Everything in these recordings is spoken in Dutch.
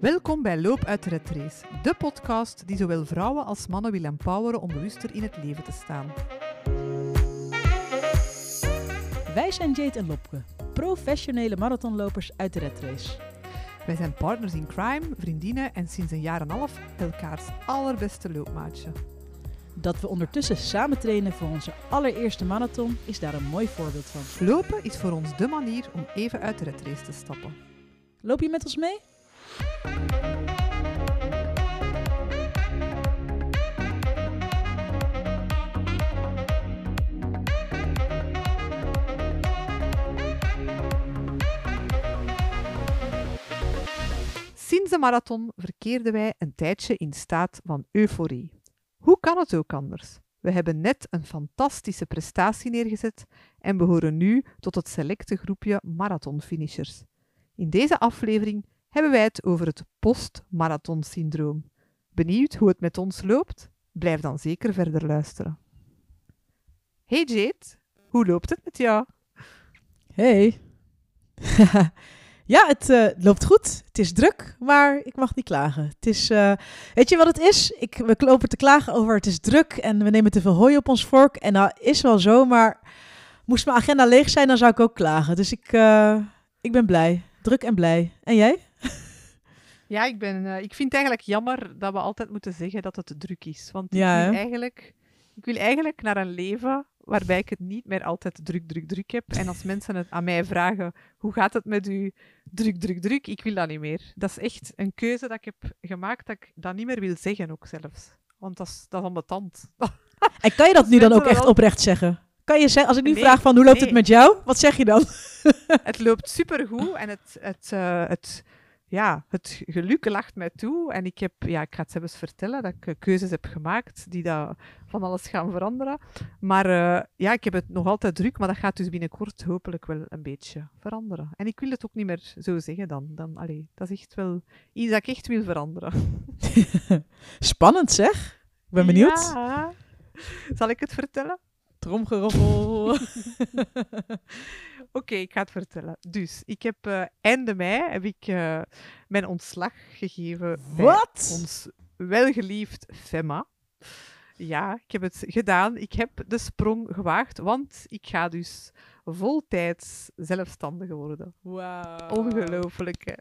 Welkom bij Loop uit de Red Race, de podcast die zowel vrouwen als mannen wil empoweren om bewuster in het leven te staan. Wij zijn Jade en Lopke, professionele marathonlopers uit de Red Race. Wij zijn partners in crime, vriendinnen en sinds een jaar en een half elkaars allerbeste loopmaatje. Dat we ondertussen samen trainen voor onze allereerste marathon is daar een mooi voorbeeld van. Lopen is voor ons de manier om even uit de Red Race te stappen. Loop je met ons mee? Sinds de marathon verkeerden wij een tijdje in staat van euforie. Hoe kan het ook anders? We hebben net een fantastische prestatie neergezet en behoren nu tot het selecte groepje marathonfinishers. In deze aflevering hebben wij het over het post-marathon-syndroom. Benieuwd hoe het met ons loopt? Blijf dan zeker verder luisteren. Hey Jade, hoe loopt het met jou? Hey. ja, het eh, loopt goed. Het is druk, maar ik mag niet klagen. Het is, eh, weet je wat het is? Ik, we lopen te klagen over het is druk en we nemen te veel hooi op ons vork. En dat is wel zo, maar moest mijn agenda leeg zijn, dan zou ik ook klagen. Dus ik, eh, ik ben blij. Druk en blij. En jij? Ja, ik, ben, eh, ik vind het eigenlijk jammer dat we altijd moeten zeggen dat het te druk is. Want Ja, ik, wil eigenlijk, ik wil eigenlijk naar een leven waarbij ik het niet meer altijd druk, druk, druk heb. En als mensen het aan mij vragen, hoe gaat het met u? Druk, druk, druk. Ik wil dat niet meer. Dat is echt een keuze dat ik heb gemaakt dat ik dat niet meer wil zeggen ook zelfs. Want dat is, dat is ambetant. En kan je dat nu dan ook echt oprecht zeggen? Kan je zeggen, als ik nu Nee, vraag van hoe loopt het met jou? Wat zeg je dan? het loopt supergoed en het, het, eh, het, ja, het geluk lacht mij toe. En ik heb, ja, ik ga het zelfs vertellen, dat ik eh, keuzes heb gemaakt die dat van alles gaan veranderen. Maar eh, ja, ik heb het nog altijd druk, maar dat gaat dus binnenkort hopelijk wel een beetje veranderen. En ik wil het ook niet meer zo zeggen dan. dan allee, dat is echt wel iets dat ik echt wil veranderen. Spannend zeg. Ik ben benieuwd. Ja. Zal ik het vertellen? Tromgeroffel. Oké, ik ga het vertellen. Dus, ik heb eh, einde mei heb ik, eh, mijn ontslag gegeven bij Wat? ons welgeliefd Femma. Ja, ik heb het gedaan. Ik heb de sprong gewaagd, want ik ga dus voltijds zelfstandige worden. Wauw. Ongelooflijk, hè?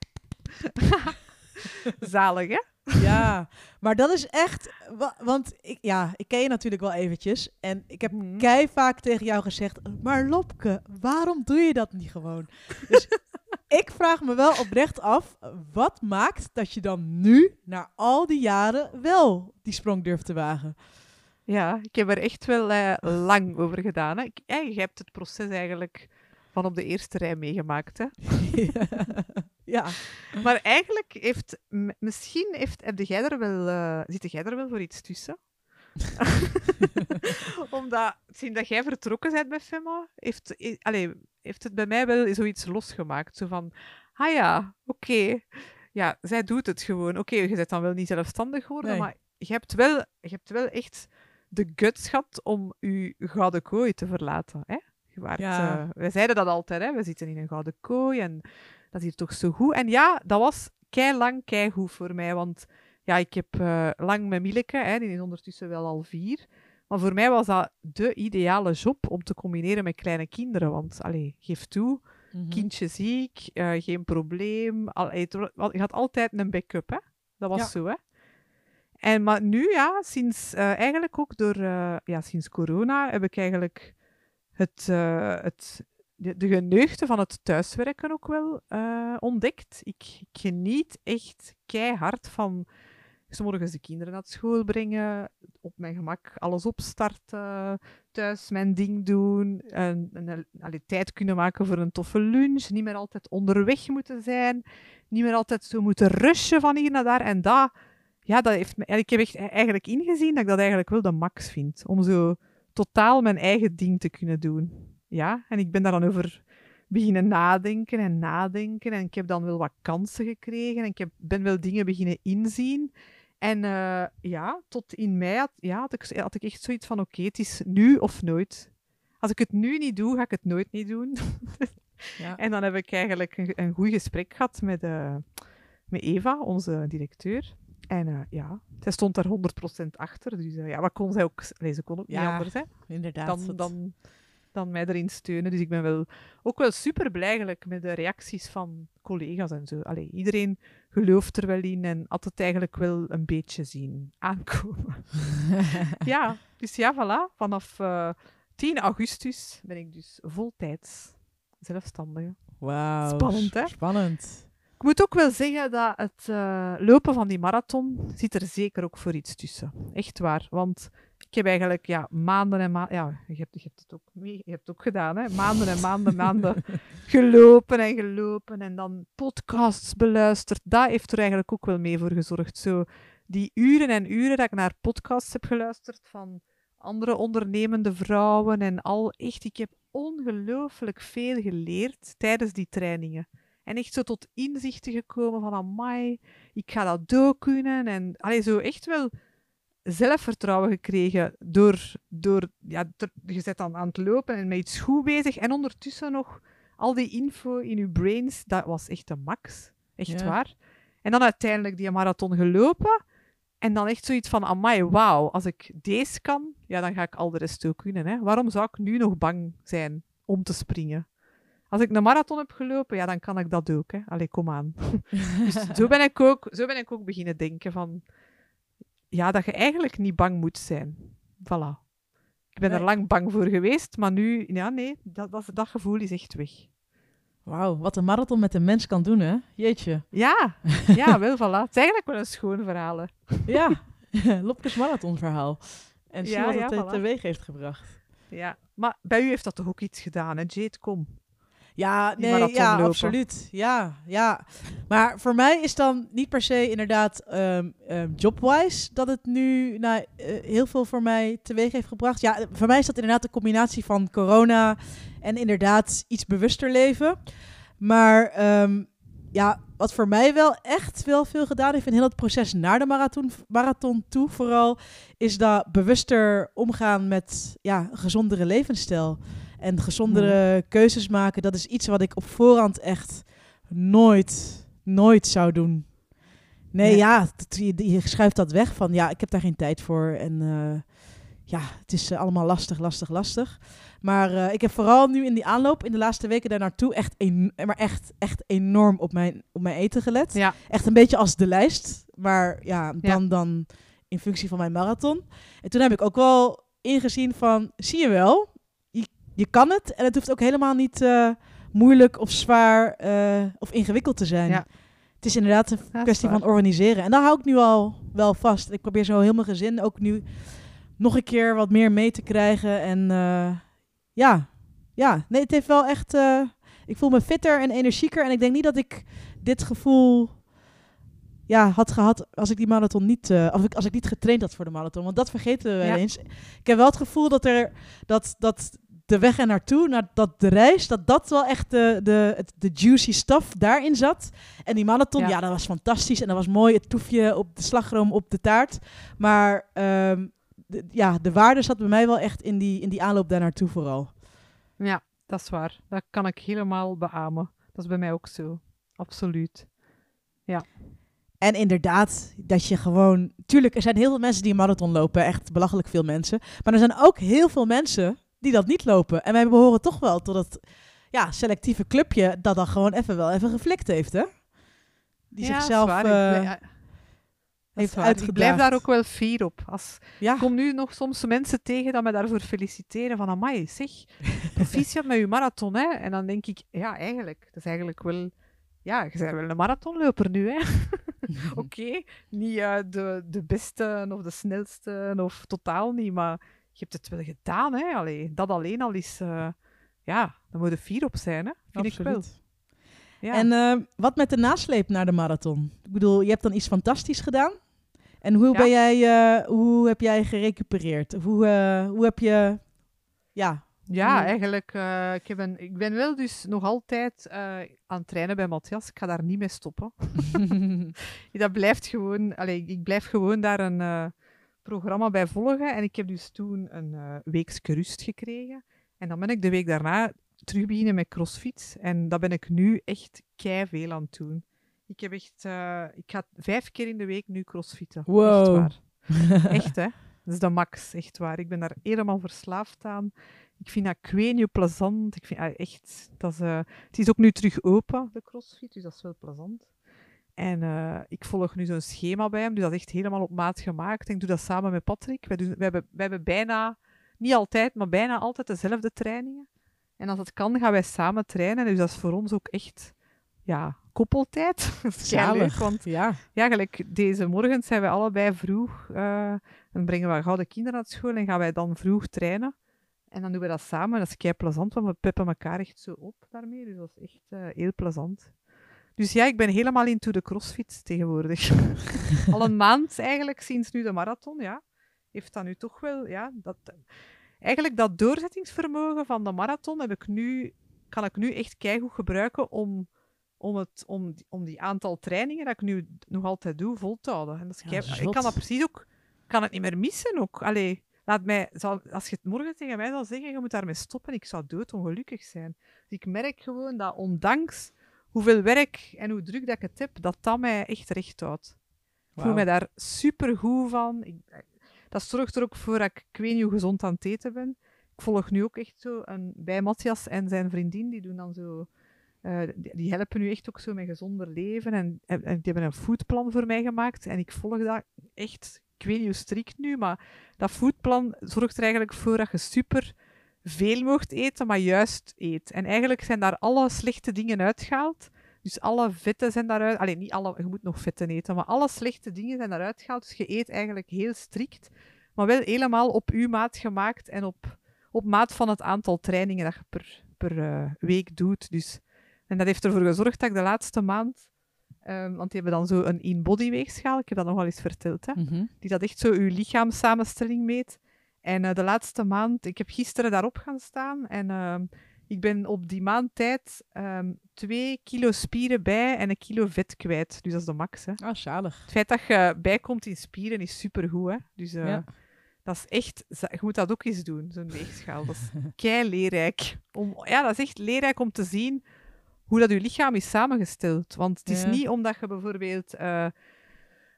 Zalig, hè? Ja, maar dat is echt... wa- Want ik, ja, ik ken je natuurlijk wel eventjes. En ik heb Mhm. kei vaak tegen jou gezegd... Maar Lopke, waarom doe je dat niet gewoon? Dus ik vraag me wel oprecht af... Wat maakt dat je dan nu, na al die jaren... wel die sprong durft te wagen? Ja, ik heb er echt wel eh, lang over gedaan. Hè. Ik, je hebt het proces eigenlijk van op de eerste rij meegemaakt, hè? ja. Maar eigenlijk heeft, misschien heeft, heb jij er wel, eh, zit jij er wel voor iets tussen? Omdat, sinds dat jij vertrokken bent met Femma, heeft, allee, heeft het bij mij wel zoiets losgemaakt. Zo van, ah ja, oké. Ja, zij doet het gewoon. Oké, je bent dan wel niet zelfstandig geworden, Nee. maar je hebt, wel, je hebt wel echt de guts gehad om je gouden kooi te verlaten. Hè? Je waart, Ja. eh, wij zeiden dat altijd, hè? we zitten in een gouden kooi en dat is hier toch zo goed. En ja, dat was kei lang, kei goed voor mij, want ja, ik heb eh, lang met Mileke, hè, die is ondertussen wel al vier. Maar voor mij was dat de ideale job om te combineren met kleine kinderen. Want, allee, geef toe, Mhm. kindje ziek, eh, geen probleem. Al, het wa- wel, je had altijd een backup, hè? Dat was Ja. zo, hè? En, maar nu, ja, sinds eh, eigenlijk ook door, ja, sinds corona heb ik eigenlijk het, het, de, de van het thuiswerken ook wel eh, ontdekt. Ik, ik geniet echt keihard van morgens de kinderen naar school brengen, op mijn gemak alles opstarten, thuis mijn ding doen, en, en, tijd kunnen maken voor een toffe lunch, niet meer altijd onderweg moeten zijn, niet meer altijd zo moeten rushen van hier naar daar. En dat, ja, dat heeft me, ik heb echt eigenlijk ingezien dat ik dat eigenlijk wel de max vind, om zo totaal mijn eigen ding te kunnen doen. Ja, en ik ben daar dan over beginnen nadenken en nadenken. En ik heb dan wel wat kansen gekregen. En ik heb, ben wel dingen beginnen inzien. En eh, ja, tot in mei had, ja, had, ik, had ik echt zoiets van: oké, het is nu of nooit. Als ik het nu niet doe, ga ik het nooit niet doen. Ja. En dan heb ik eigenlijk een, een goed gesprek gehad met, eh, met Eva, onze directeur. En eh, ja, zij stond daar 100% achter. Dus ja, wat kon zij ook... Nee, ze kon ook niet Ja, anders, hè. Inderdaad. Dan, dan, dan mij erin steunen. Dus ik ben wel, ook wel super blij eigenlijk met de reacties van collega's en zo. Allee, iedereen gelooft er wel in en had het eigenlijk wel een beetje zien aankomen. ja, dus ja, voilà. Vanaf eh 10 augustus ben ik dus voltijds zelfstandige. Wauw. Spannend, hè? Spannend. Ik moet ook wel zeggen dat het eh, lopen van die marathon zit er zeker ook voor iets tussen. Echt waar. Want ik heb eigenlijk ja, maanden en maanden... Ja, je hebt, je hebt het ook mee, je hebt het ook gedaan, hè. Maanden en maanden, maanden gelopen en gelopen en dan podcasts beluisterd. Dat heeft er eigenlijk ook wel mee voor gezorgd. Zo die uren en uren dat ik naar podcasts heb geluisterd van andere ondernemende vrouwen en al. Echt, ik heb ongelooflijk veel geleerd tijdens die trainingen. En echt zo tot inzichten gekomen van, amai, ik ga dat ook kunnen. En allee, zo echt wel zelfvertrouwen gekregen door, door ja, ter- je bent dan aan het lopen en met iets goed bezig. En ondertussen nog al die info in je brains, dat was echt de max. Echt Ja. waar. En dan uiteindelijk die marathon gelopen. En dan echt zoiets van, amai, wauw, als ik deze kan, ja, dan ga ik al de rest ook kunnen. Hè. Waarom zou ik nu nog bang zijn om te springen? Als ik een marathon heb gelopen, ja, dan kan ik dat ook. Hè. Allee, kom aan. Dus zo ben, ik ook, zo ben ik ook beginnen denken van... Ja, dat je eigenlijk niet bang moet zijn. Voilà. Ik ben er Nee. lang bang voor geweest, maar nu... Ja, nee, dat, dat, dat gevoel is echt weg. Wauw, wat een marathon met een mens kan doen, hè? Jeetje. Ja, ja, wel, voilà. Het is eigenlijk wel een schoon verhaal, hè. Ja, Lopkes marathonverhaal. En zie Ja, wat ja, het voilà. teweeg heeft gebracht. Ja. Maar bij u heeft dat toch ook iets gedaan, hè, Jade? Kom. Ja, nee, ja, lopen. absoluut. Ja, ja. Maar voor mij is dan niet per se inderdaad ehm, ehm, jobwise dat het nu nou, heel veel voor mij teweeg heeft gebracht. Ja, voor mij is dat inderdaad de combinatie van corona en inderdaad iets bewuster leven. Maar ehm, ja, wat voor mij wel echt wel veel gedaan heeft in heel het proces naar de marathon, marathon toe vooral, is dat bewuster omgaan met ja, een gezondere levensstijl. En gezondere keuzes maken, dat is iets wat ik op voorhand echt nooit, nooit zou doen. Nee, Nee. ja, je, je schuift dat weg van, ja, ik heb daar geen tijd voor. En eh, ja, het is eh, allemaal lastig, lastig, lastig. Maar eh, ik heb vooral nu in die aanloop, in de laatste weken daar naartoe, echt, en, maar echt, echt enorm op mijn, op mijn eten gelet. Ja. Echt een beetje als de lijst, maar ja, Ja. dan, dan in functie van mijn marathon. En toen heb ik ook wel ingezien van, zie je wel, je, kan het. En het hoeft ook helemaal niet eh, moeilijk of zwaar eh, of ingewikkeld te zijn. Ja. Het is inderdaad een Ja, kwestie van organiseren. En daar hou ik nu al wel vast. Ik probeer zo heel mijn gezin ook nu nog een keer wat meer mee te krijgen. En eh, ja, ja, nee, het heeft wel echt... ik voel me fitter en energieker. En ik denk niet dat ik dit gevoel ja, had gehad als ik die marathon niet... of ik, als ik niet getraind had voor de marathon. Want dat vergeten we wel Ja. eens. Ik heb wel het gevoel dat er... Dat, dat de weg er naartoe, naar dat de reis, dat dat wel echt de, de, de juicy stuff daarin zat. En die marathon, ja. Ja. dat was fantastisch. En dat was mooi, het toefje op de slagroom op de taart. Maar ehm, de, ja, de waarde zat bij mij wel echt in die, in die aanloop daar naartoe vooral. Ja, dat is waar. Dat kan ik helemaal beamen. Dat is bij mij ook zo. Absoluut. En inderdaad, dat je gewoon... Tuurlijk, er zijn heel veel mensen die een marathon lopen. Echt belachelijk veel mensen. Maar er zijn ook heel veel mensen die dat niet lopen. En wij behoren toch wel tot het ja, selectieve clubje... dat dan gewoon even wel even geflikt heeft, hè? Die Ja, dat zichzelf dat is heeft uitgedaagd. Ik blijf daar ook wel fier op. Als, Ja, Ik kom nu nog soms mensen tegen dat me daarvoor feliciteren. Van, amai, zeg, proficiat met je marathon, hè. En dan denk ik, ja, eigenlijk, dat is eigenlijk wel... Ja, je bent wel een marathonloper nu, hè. Oké, niet eh, de, de beste of de snelste of totaal niet, maar je hebt het wel gedaan, hè. Allee, dat alleen al is... eh, ja, daar moet je fier op zijn, hè. Vind ik wel. absoluut. Ja. En eh, wat met de nasleep naar de marathon? Ik bedoel, je hebt dan iets fantastisch gedaan. En hoe, Ja. ben jij, eh, hoe heb jij gerecupereerd? Hoe, hoe heb je... Ja, Ja, eigenlijk, ik, heb een, ik ben wel dus nog altijd aan het trainen bij Matthias. Ik ga daar niet mee stoppen. dat blijft gewoon, allee, ik blijf gewoon daar een programma bij volgen. En ik heb dus toen een eh weekske rust gekregen. En dan ben ik de week daarna terug beginnen met crossfit. En dat ben ik nu echt kei veel aan het doen. Ik heb echt... eh, ik ga vijf keer in de week nu crossfitten. Wow. Echt waar. Echt, hè? Dat is de max, echt waar. Ik ben daar helemaal verslaafd aan. Ik vind dat kwenio plezant. Ik vind ah, echt... Dat is, eh, het is ook nu terug open, de crossfit, dus dat is wel plezant. En eh, ik volg nu zo'n schema bij hem, dus dat is echt helemaal op maat gemaakt. En ik doe dat samen met Patrick. Wij, doen, wij, hebben, wij hebben bijna, niet altijd, maar bijna altijd dezelfde trainingen. En als het kan, gaan wij samen trainen. Dus dat is voor ons ook echt, ja, koppeltijd. dat is keileuk, Zalig. want Ja. ja, gelijk deze morgen zijn wij allebei vroeg. eh dan brengen we gauw de kinderen naar school en gaan wij dan vroeg trainen. En dan doen we dat samen. Dat is kei plezant, want we peppen elkaar echt zo op daarmee. Dus dat is echt eh, heel plezant. Dus ja, ik ben helemaal into de crossfit tegenwoordig. Al een maand eigenlijk, sinds nu de marathon, ja. Heeft dat nu toch wel, ja. Dat, eigenlijk dat doorzettingsvermogen van de marathon heb ik nu, kan ik nu echt keigoed gebruiken om om, het, om, die- om die aantal trainingen dat ik nu nog altijd doe, vol te houden. En dat is Ja, kei- ik kan dat precies ook, kan het niet meer missen ook. Allee, laat mij, zal, als je het morgen tegen mij zou zeggen, je moet daarmee stoppen, ik zou doodongelukkig zijn. Dus ik merk gewoon dat ondanks hoeveel werk en hoe druk dat ik het heb, dat dat mij echt recht houdt. Ik voel mij daar super goed van. Ik, dat zorgt er ook voor dat ik, ik weet niet hoe gezond aan het eten ben. Ik volg nu ook echt zo een, bij Matthias en zijn vriendin, die doen dan zo. eh, die, die helpen nu echt ook zo met gezonder leven. En, en, en die hebben een foodplan voor mij gemaakt. En ik volg dat echt, ik weet niet hoe strikt nu, maar dat foodplan zorgt er eigenlijk voor dat je super veel mocht eten, maar juist eet. En eigenlijk zijn daar alle slechte dingen uitgehaald. Dus alle vetten zijn daaruit... Alleen niet alle, je moet nog vetten eten, maar alle slechte dingen zijn daaruit gehaald. Dus je eet eigenlijk heel strikt, maar wel helemaal op uw maat gemaakt en op, op maat van het aantal trainingen dat je per, per eh, week doet. Dus, en dat heeft ervoor gezorgd dat ik de laatste maand... ehm, want die hebben dan zo een in-body weegschaal, ik heb dat nog wel eens verteld, hè, Mhm. die dat echt zo uw lichaamssamenstelling meet. En eh, de laatste maand, ik heb gisteren daarop gaan staan en ehm, ik ben op die maand tijd ehm, twee kilo spieren bij en een kilo vet kwijt. Dus dat is de max. Hè. Ah, zalig. Het feit dat je bijkomt in spieren is supergoed. Hè. Dus eh, Ja. dat is echt, je moet dat ook eens doen, zo'n weegschaal. Dat is kei leerrijk. Om, ja, dat is echt leerrijk om te zien hoe dat je lichaam is samengesteld. Want het is Ja. niet omdat je bijvoorbeeld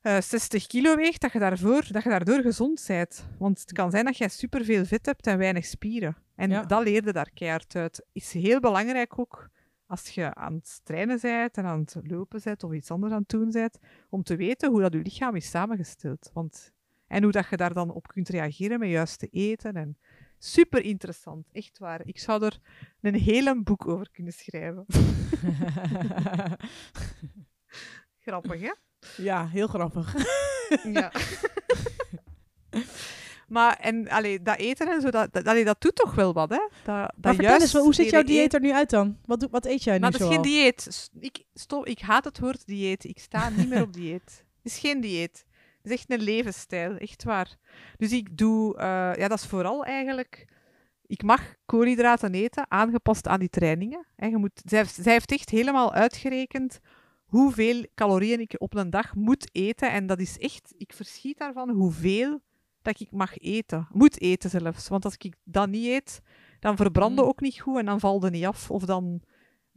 eh, eh, 60 kilo weegt, dat je, daarvoor, dat je daardoor gezond bent. Want het kan zijn dat jij superveel vet hebt en weinig spieren. En Ja. dat leerde daar keihard uit. Is heel belangrijk ook als je aan het trainen bent en aan het lopen bent of iets anders aan het doen bent, om te weten hoe dat je lichaam is samengesteld. Want, en hoe dat je daar dan op kunt reageren met juist te eten. En super interessant, echt waar. Ik zou er een hele boek over kunnen schrijven. Grappig, hè? Ja, heel grappig. Ja. maar en allee, dat eten en zo, dat, dat, allee, dat doet toch wel wat, hè? Dat, dat vertel juist eens, hoe ziet jouw dieet er nu uit dan? Wat, doe- wat eet jij nu Maar dat is geen dieet. Ik, stop, ik haat het woord dieet. Ik sta niet meer op dieet. Het is geen dieet. Het is echt een levensstijl, echt waar. Dus ik doe, eh, ja, dat is vooral eigenlijk. Ik mag koolhydraten eten, aangepast aan die trainingen. En je moet, zij, zij heeft echt helemaal uitgerekend hoeveel calorieën ik op een dag moet eten. En dat is echt, ik verschiet daarvan hoeveel dat ik mag eten. Moet eten zelfs. Want als ik dat niet eet, dan verbranden Mm. ook niet goed en dan valt het niet af. Of dan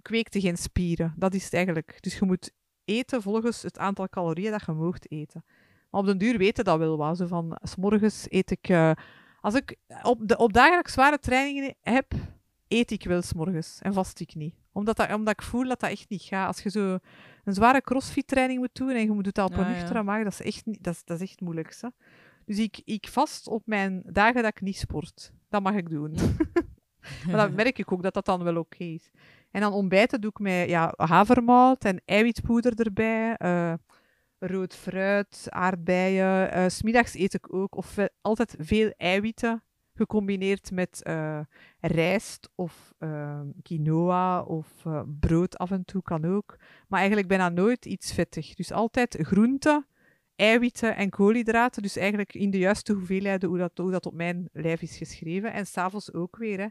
kweekte geen spieren. Dat is het eigenlijk. Dus je moet eten volgens het aantal calorieën dat je moogt eten. Maar op den duur weten dat wel wat. Zo van, s morgens eet ik... eh, als ik op, de, op ik zware trainingen heb, eet ik wel 's morgens en vast ik niet. Omdat, dat, omdat ik voel dat dat echt niet gaat. Als je zo een zware crossfit training moet doen en je moet het dat op een ja. nuchtere maag, dat is echt, niet, dat is, dat is echt moeilijk. Hè? Dus ik, ik vast op mijn dagen dat ik niet sport. Dat mag ik doen. Maar dan merk ik ook dat dat dan wel oké is. En dan ontbijten doe ik met ja, havermout en eiwitpoeder erbij. eh, rood fruit, aardbeien. S smiddags eet ik ook of, altijd veel eiwitten gecombineerd met eh, rijst of eh, quinoa of eh, brood af en toe kan ook. Maar eigenlijk bijna nooit iets vettig. Dus altijd groenten, eiwitten en koolhydraten. Dus eigenlijk in de juiste hoeveelheden hoe dat, hoe dat op mijn lijf is geschreven. En s'avonds ook weer. Hè.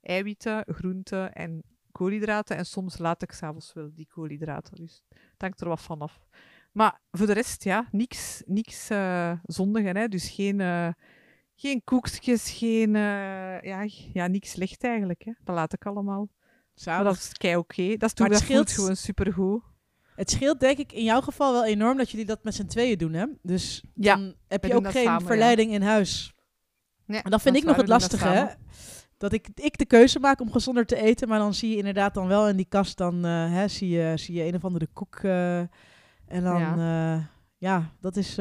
Eiwitten, groenten en koolhydraten. En soms laat ik s'avonds wel die koolhydraten. Dus het hangt er wat van af. Maar voor de rest, ja, niks, niks eh zondigen. Hè. Dus geen, geen koekjes, geen... eh, ja, ja, niks slecht eigenlijk. Hè. Dat laat ik allemaal. Maar dat is kei oké. Dat het dat voelt scheelt- gewoon supergoed. Het scheelt denk ik in jouw geval wel enorm dat jullie dat met z'n tweeën doen, hè? Dus Ja, dan heb je ook dat geen samen, ja. verleiding in huis. Ja, En dat vind ik nog het dat lastige, hè? Dat ik, ik de keuze maak om gezonder te eten, maar dan zie je inderdaad dan wel in die kast, dan eh, hè, zie, je, zie je een of andere koek. eh, en dan, ja, ja dat, is,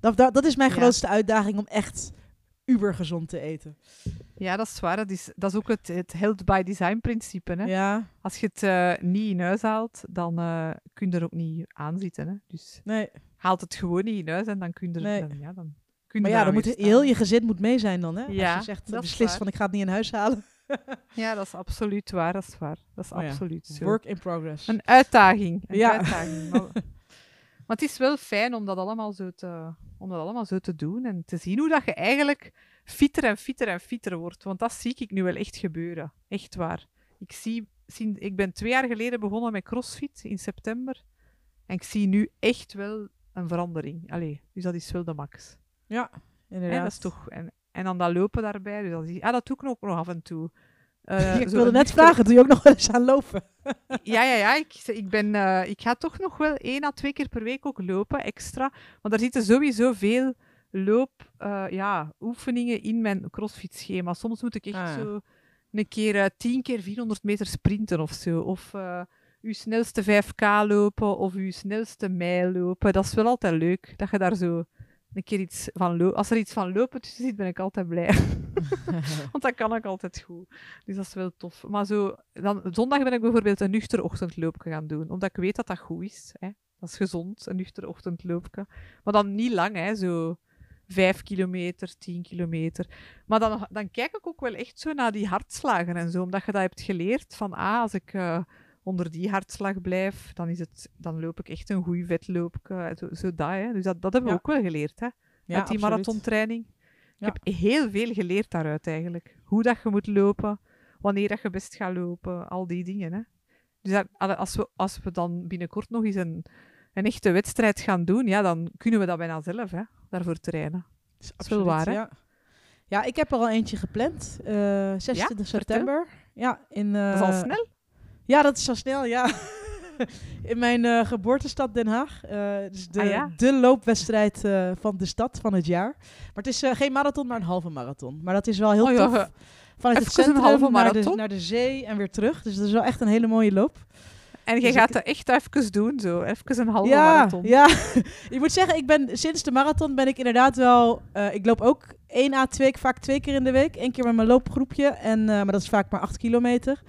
dat, dat, dat is mijn grootste uitdaging om echt uber gezond te eten. Ja, dat is waar. Dat is, dat is ook het, het health by design principe. Hè? Ja, Als je het eh, niet in huis haalt, dan eh, kun je er ook niet aan zitten. Hè? Dus nee. haalt het gewoon niet in huis en dan kun je er... Nee. Dan, ja, dan kun je Maar ja, eraan dan moet heel je gezin moet mee zijn dan, hè? Ja, Als je zegt, beslist van ik ga het niet in huis halen. Ja, dat is absoluut waar. Dat is waar. Dat is Oh ja. absoluut zo. Work in progress. Een uitdaging. Een Ja. uitdaging. Maar, het is wel fijn om dat, allemaal zo te, om dat allemaal zo te doen en te zien hoe dat je eigenlijk fitter en fitter en fitter wordt. Want dat zie ik nu wel echt gebeuren. Echt waar. Ik, zie, zie, ik ben twee jaar geleden begonnen met CrossFit in september. En ik zie nu echt wel een verandering. Allee, dus dat is wel de max. Ja, inderdaad. dat is toch, en, en dan dat lopen daarbij. Dus dat, is- ah, dat doe ik ook nog af en toe. Eh, ik wilde net vragen, doe je ook nog wel eens aan lopen? ja, ja, ja. Ik, ik, ben, eh, ik ga toch nog wel één à twee keer per week ook lopen, extra. Want daar zitten sowieso veel loop, eh, ja, oefeningen in mijn crossfit-schema. Soms moet ik echt Ah. zo een keer 10 keer 400 meter sprinten of zo. Of uw snelste 5K lopen of uw snelste mijl lopen. Dat is wel altijd leuk, dat je daar zo een keer iets van loopt. Als er iets van lopen tussen zit, ben ik altijd blij. Want dat kan ik altijd goed. Dus dat is wel tof. Maar zo, dan, zondag ben ik bijvoorbeeld een nuchter ochtendloopje gaan doen. Omdat ik weet dat dat goed is. Hè. Dat is gezond, een nuchter ochtendloopje. Maar dan niet lang, hè. Zo vijf kilometer, tien kilometer. Maar dan, dan kijk ik ook wel echt zo naar die hartslagen en zo. Omdat je dat hebt geleerd van, ah, als ik eh, onder die hartslag blijf, dan, is het, dan loop ik echt een goed vetloopje. Zo, zo dat, hè. Dus dat, dat hebben we Ja. ook wel geleerd, hè. Ja, uit die absoluut. marathontraining. Ja. Ik heb heel veel geleerd daaruit eigenlijk. Hoe dat je moet lopen, wanneer dat je best gaat lopen, al die dingen. Hè. Dus dat- als, we, als we dan binnenkort nog eens een, een echte wedstrijd gaan doen, ja, dan kunnen we dat bijna zelf, hè, daarvoor trainen. Dat is is wel waar, hè? Ja. ik heb er al eentje gepland. eh 26 september. Ja, in, Dat is al eh, snel. Ja, dat is zo snel, ja. In mijn eh, geboortestad Den Haag. Dus de, Ah, ja? de loopwedstrijd eh, van de stad van het jaar. Maar het is geen marathon, maar een halve marathon. Maar dat is wel heel Oh, tof. Vanuit het even centrum halve naar de, naar de zee en weer terug. Dus dat is wel echt een hele mooie loop. En Dus je ik- gaat het echt even doen, zo. Even een halve ja, marathon. ja. ik moet zeggen, ik ben, sinds de marathon ben ik inderdaad wel... ik loop ook één à twee, vaak twee keer in de week. Eén keer met mijn loopgroepje. En, maar dat is vaak maar acht kilometer.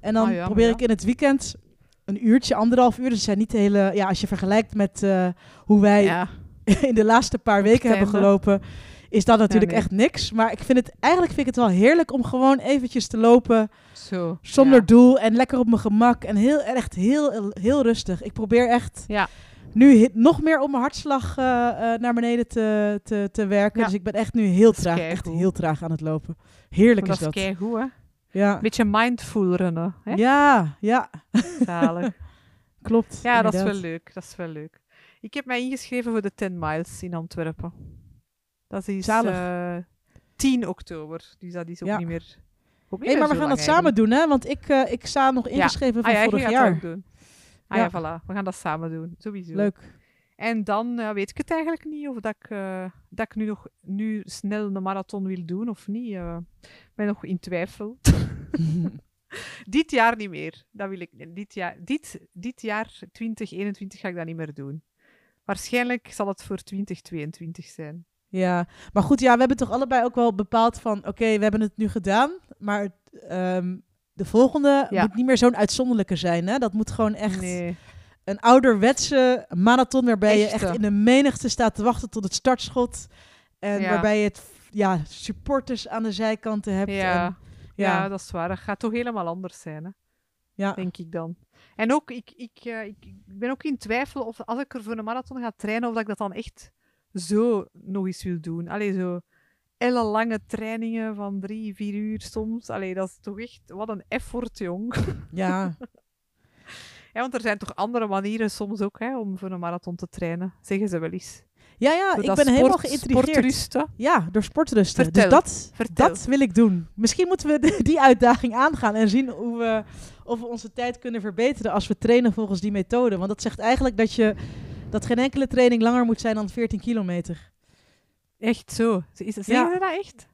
En dan Ah ja, probeer ik in het weekend een uurtje, anderhalf uur. Dus zijn niet de hele... Ja, als je vergelijkt met eh, hoe wij Ja. in de laatste paar weken hebben gelopen... is dat natuurlijk nee. echt niks. Maar ik vind het, eigenlijk vind ik het wel heerlijk om gewoon eventjes te lopen... Zo. Zonder doel en lekker op mijn gemak. En heel, echt heel, heel rustig. Ik probeer echt Ja. nu nog meer om mijn hartslag eh, eh, naar beneden te, te, te werken. Ja. Dus ik ben echt nu heel traag, echt heel traag aan het lopen. Heerlijk is dat dat. is keigoed, hè. Ja. Beetje mindful runnen, hè. ja, ja, Zalig. klopt. Ja, dat is wel leuk. Dat is wel leuk. Ik heb mij ingeschreven voor de 10 miles in Antwerpen. Dat is Zalig. eh 10 oktober. Dus dat is ook Ja. niet meer. Ook niet Hey, maar we gaan dat samen eigenlijk. doen, hè? Want ik, eh, ik sta nog ingeschreven van Ah ja, je vorig gaat jaar. doen. Ah Ja. ja. voilà. We gaan dat samen doen. Sowieso. Leuk. En dan eh, weet ik het eigenlijk niet of dat ik, eh, dat ik nu nog nu snel een marathon wil doen of niet. eh. Ik ben nog in twijfel. dit jaar niet meer. Dat wil ik. Dit jaar, dit, dit jaar 2021 ga ik dat niet meer doen. Waarschijnlijk zal het voor 2022 zijn. Ja, maar goed, ja, we hebben toch allebei ook wel bepaald van, oké, we hebben het nu gedaan, maar ehm, de volgende Ja. moet niet meer zo'n uitzonderlijke zijn, hè? Dat moet gewoon echt Nee. Een ouderwetse marathon waarbij je echt in de menigte staat te wachten tot het startschot en Ja. waarbij je het, ja, supporters aan de zijkanten hebt. Ja. En, Ja. ja, dat is waar. Dat gaat toch helemaal anders zijn, hè? ja. denk ik dan. En ook, ik, ik, eh, ik ik ben ook in twijfel of als ik er voor een marathon ga trainen, of dat ik dat dan echt zo nog eens wil doen. Allee, zo ellenlange trainingen van drie, vier uur soms. Allee, dat is toch echt, wat een effort, jong. ja. Ja, want er zijn toch andere manieren soms ook hè, om voor een marathon te trainen, zeggen ze wel eens. Ja, ja, Door ik ben helemaal geïntrigeerd. sportrusten. Ja, door sportrusten. Vertel, Dus dat, vertel. dat wil ik doen. Misschien moeten we de- die uitdaging aangaan en zien hoe we, of we onze tijd kunnen verbeteren als we trainen volgens die methode. Want dat zegt eigenlijk dat, je, dat geen enkele training langer moet zijn dan 14 kilometer. Echt zo. Is, zeggen Ja. ze dat echt?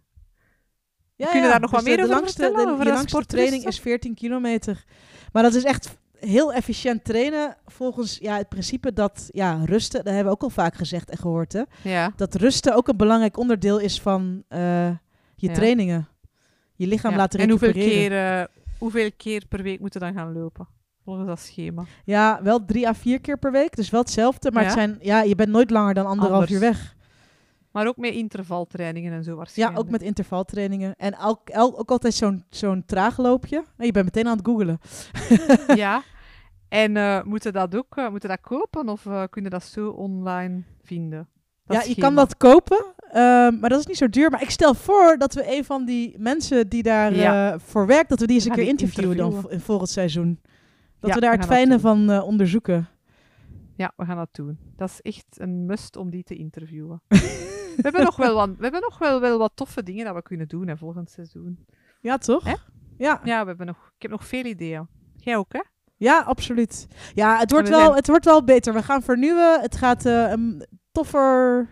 Ja, Kunnen ja, daar nog dus wat meer de, de over langste, vertellen, de, over langste training is 14 kilometer. Maar dat is echt heel efficiënt trainen volgens ja, het principe dat ja, rusten, dat hebben we ook al vaak gezegd en gehoord, hè? Ja. dat rusten ook een belangrijk onderdeel is van eh, je Ja. trainingen. Je lichaam Ja. laten En hoeveel recupereren. keer, eh, hoeveel keer per week moeten dan gaan lopen? Volgens dat schema. Ja, wel drie à vier keer per week. Dus wel hetzelfde. Maar het zijn, ja, je bent nooit langer dan anderhalf Anders. uur weg. Maar ook met intervaltrainingen en zo Ja, waarschijnlijk. ook met intervaltrainingen. En elk, elk, ook altijd zo'n zo'n traagloopje. En je bent meteen aan het googelen. Ja. En eh, moeten dat ook eh, moeten dat kopen of eh, kunnen dat zo online vinden? Dat ja, je kan dat kopen. ehm, maar dat is niet zo duur. Maar ik stel voor dat we een van die mensen die daar Ja. voor werkt, dat we die eens een keer interviewen, dan in volgend seizoen. Dat Ja, we daar we het fijne van onderzoeken. Ja, we gaan dat doen. Dat is echt een must om die te interviewen. we hebben nog wel wat, we hebben nog wel, wel wat toffe dingen dat we kunnen doen hè, volgend seizoen. Ja, toch? Hè? Ja. Ja, we hebben nog, ik heb nog veel ideeën. Jij ook, hè? Ja, absoluut. Ja, het wordt, we wel, zijn- het wordt wel beter. We gaan vernieuwen. Het gaat eh, een toffer,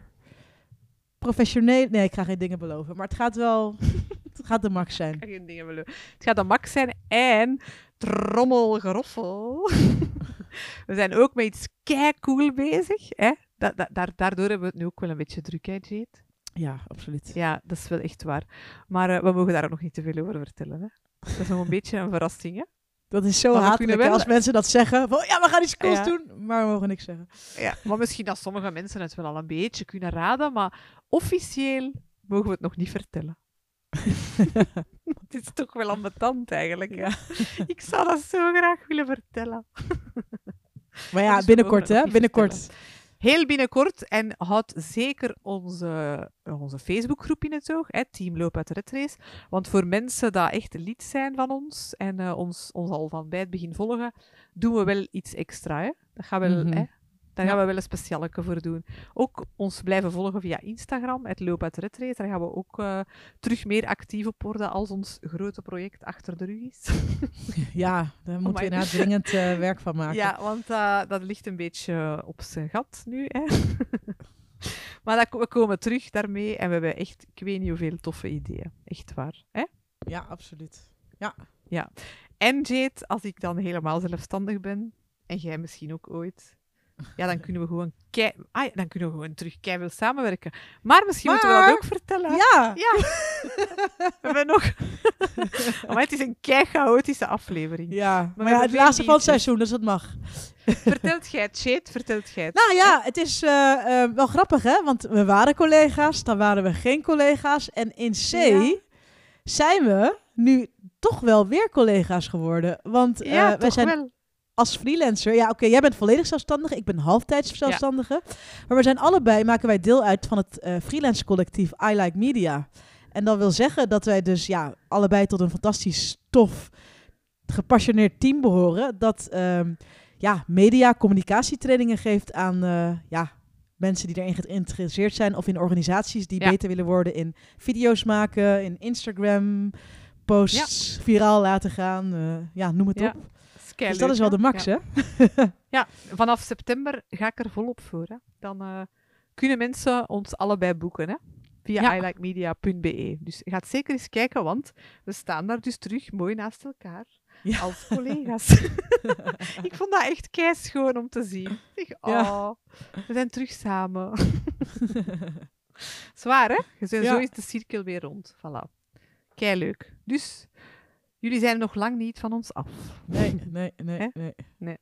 professioneel... Nee, ik ga geen dingen beloven. Maar het gaat wel... het gaat de max zijn. Geen dingen willen. Het gaat een max zijn en trommelgeroffel. we zijn ook met iets kei cool bezig. Hè? Da- da- daar, daardoor hebben we het nu ook wel een beetje druk, hè, Jade? Ja, absoluut. Ja, dat is wel echt waar. Maar eh, we mogen daar ook nog niet te veel over vertellen. Hè? Dat is nog een beetje een verrassing. Hè? Dat is zo hatelijk wel- als mensen dat zeggen. Van, ja, we gaan iets cools Ja. doen. Maar we mogen niks zeggen. Ja, maar misschien dat sommige mensen het wel al een beetje kunnen raden, maar officieel mogen we het nog niet vertellen. het is toch wel ambetant eigenlijk. Ja. Ik zou dat zo graag willen vertellen. Maar ja, Dus binnenkort hè. Binnenkort. Heel binnenkort en houd zeker onze, onze Facebookgroep in het oog, hè, Team Loop uit de Red Race. Want voor mensen die echt lid zijn van ons en eh, ons, ons al van bij het begin volgen, doen we wel iets extra. Hè. Dat gaan we wel, Mhm. hè, daar Ja. gaan we wel een specialeke voor doen. Ook ons blijven volgen via Instagram, het Loop uit de Red Race. Daar gaan we ook eh, terug meer actief op worden als ons grote project achter de rug is. Ja, daar moeten we inderdaad dringend eh, werk van maken. Ja, want eh, dat ligt een beetje op zijn gat nu. Hè? maar dat, we komen terug daarmee en we hebben echt, ik weet niet hoeveel toffe ideeën. Echt waar. Hè? ja absoluut. En Jade, als ik dan helemaal zelfstandig ben, en jij misschien ook ooit, ja, dan kunnen we gewoon kei, ah, dan kunnen we gewoon terug keihard samenwerken. Maar misschien moeten we dat ook vertellen. Ja. Ja. we hebben nog... maar het is een kei chaotische aflevering. Ja, maar ja, het laatste van het seizoen, dus dat mag. Vertelt jij het, Jade? Vertelt jij het? Nou ja, het is eh, eh, wel grappig, hè? Want we waren collega's, dan waren we geen collega's. En in C Ja. zijn we nu toch wel weer collega's geworden. Want eh, ja, wij toch zijn wel. Als freelancer... Ja, oké, jij bent volledig zelfstandig. Ik ben halftijds zelfstandige. Maar we zijn allebei, maken wij deel uit van het eh, freelance collectief I Like Media. En dat wil zeggen dat wij dus ja, allebei tot een fantastisch tof, gepassioneerd team behoren. Dat ehm, ja, media communicatietrainingen geeft aan eh, ja, mensen die erin geïnteresseerd zijn. Of in organisaties die Ja. beter willen worden in video's maken, in Instagram posts viraal laten gaan. eh, ja, noem het Ja, op. Dus dat is wel de max, ja. hè? Ja, vanaf september ga ik er volop voor. Hè. Dan eh, kunnen mensen ons allebei boeken hè, via Ja. ilikemedia.be. Dus ga zeker eens kijken, want we staan daar dus terug mooi naast elkaar Ja. als collega's. ik vond dat echt kei schoon om te zien. Ik oh, we zijn terug samen. Zwaar, hè? Je bent-. Zo is de cirkel weer rond. Voilà. Kei leuk. Dus jullie zijn nog lang niet van ons af. Nee, nee, nee, Hè? nee.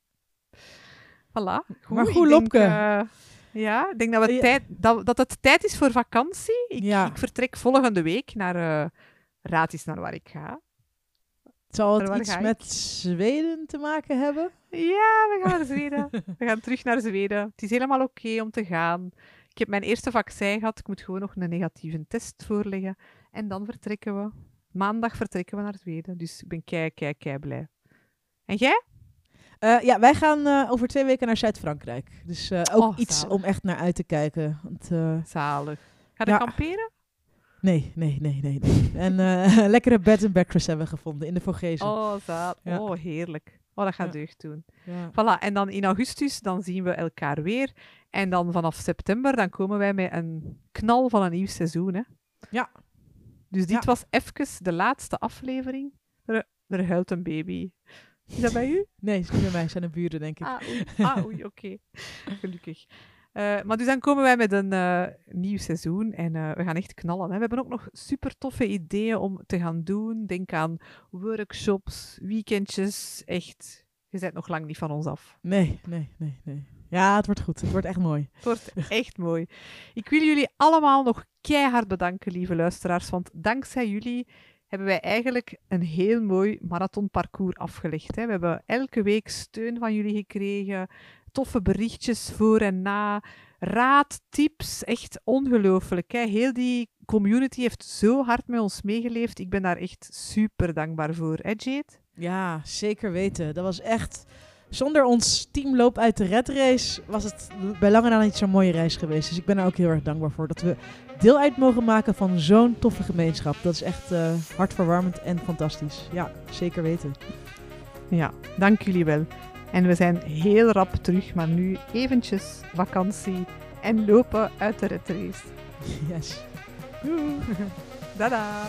Voilà. Goed, Maar ik goed, denk, Lopke. eh, ja, ik denk dat, we Ja. tijd, dat, dat het tijd is voor vakantie. Ik, Ja. ik vertrek volgende week naar... eh raad eens naar waar ik ga. Zal het iets met Zweden te maken hebben? Ja, we gaan naar Zweden. we gaan terug naar Zweden. Het is helemaal oké om te gaan. Ik heb mijn eerste vaccin gehad. Ik moet gewoon nog een negatieve test voorleggen. En dan vertrekken we. Maandag vertrekken we naar Zweden. Dus ik ben kei, kei, kei blij. En jij? Eh, ja, wij gaan eh, over twee weken naar Zuid-Frankrijk. Dus eh, ook Oh, iets om echt naar uit te kijken. Want, Zalig. Ga je Ja. kamperen? nee, nee, nee, nee. nee. en lekkere bed and breakfast hebben we gevonden in de Vogezen. Oh, zalig. Ja. Oh, heerlijk. Oh, dat gaat Ja. deugd doen. Ja. Voilà, en dan in augustus dan zien we elkaar weer. En dan vanaf september dan komen wij met een knal van een nieuw seizoen. Hè? Ja. Dus dit Ja. was even de laatste aflevering. Er, er huilt een baby. Is dat bij u? Nee, is niet bij mij. zijn de buren, denk ik. Ah, oei, ah, oei oké. Gelukkig. Eh, maar dus dan komen wij met een eh, nieuw seizoen en eh, we gaan echt knallen. Hè. We hebben ook nog super toffe ideeën om te gaan doen. Denk aan workshops, weekendjes. Echt, je bent nog lang niet van ons af. Nee, nee, nee, nee. Ja, het wordt goed. Het wordt echt mooi. Het wordt echt mooi. Ik wil jullie allemaal nog keihard bedanken, lieve luisteraars. Want dankzij jullie hebben wij eigenlijk een heel mooi marathonparcours afgelegd. Hè. We hebben elke week steun van jullie gekregen. Toffe berichtjes voor en na. Raad, tips. Echt ongelooflijk. Hè. Heel die community heeft zo hard met ons meegeleefd. Ik ben daar echt super dankbaar voor. Hè, Jade? Ja, zeker weten. Dat was echt... Zonder ons teamloop uit de red race was het bij lange na niet zo'n mooie reis geweest. Dus ik ben daar ook heel erg dankbaar voor. Dat we deel uit mogen maken van zo'n toffe gemeenschap. Dat is echt eh, hartverwarmend en fantastisch. Ja, zeker weten. Ja, dank jullie wel. En we zijn heel rap terug, maar nu eventjes vakantie en lopen uit de red race. Yes. Dada!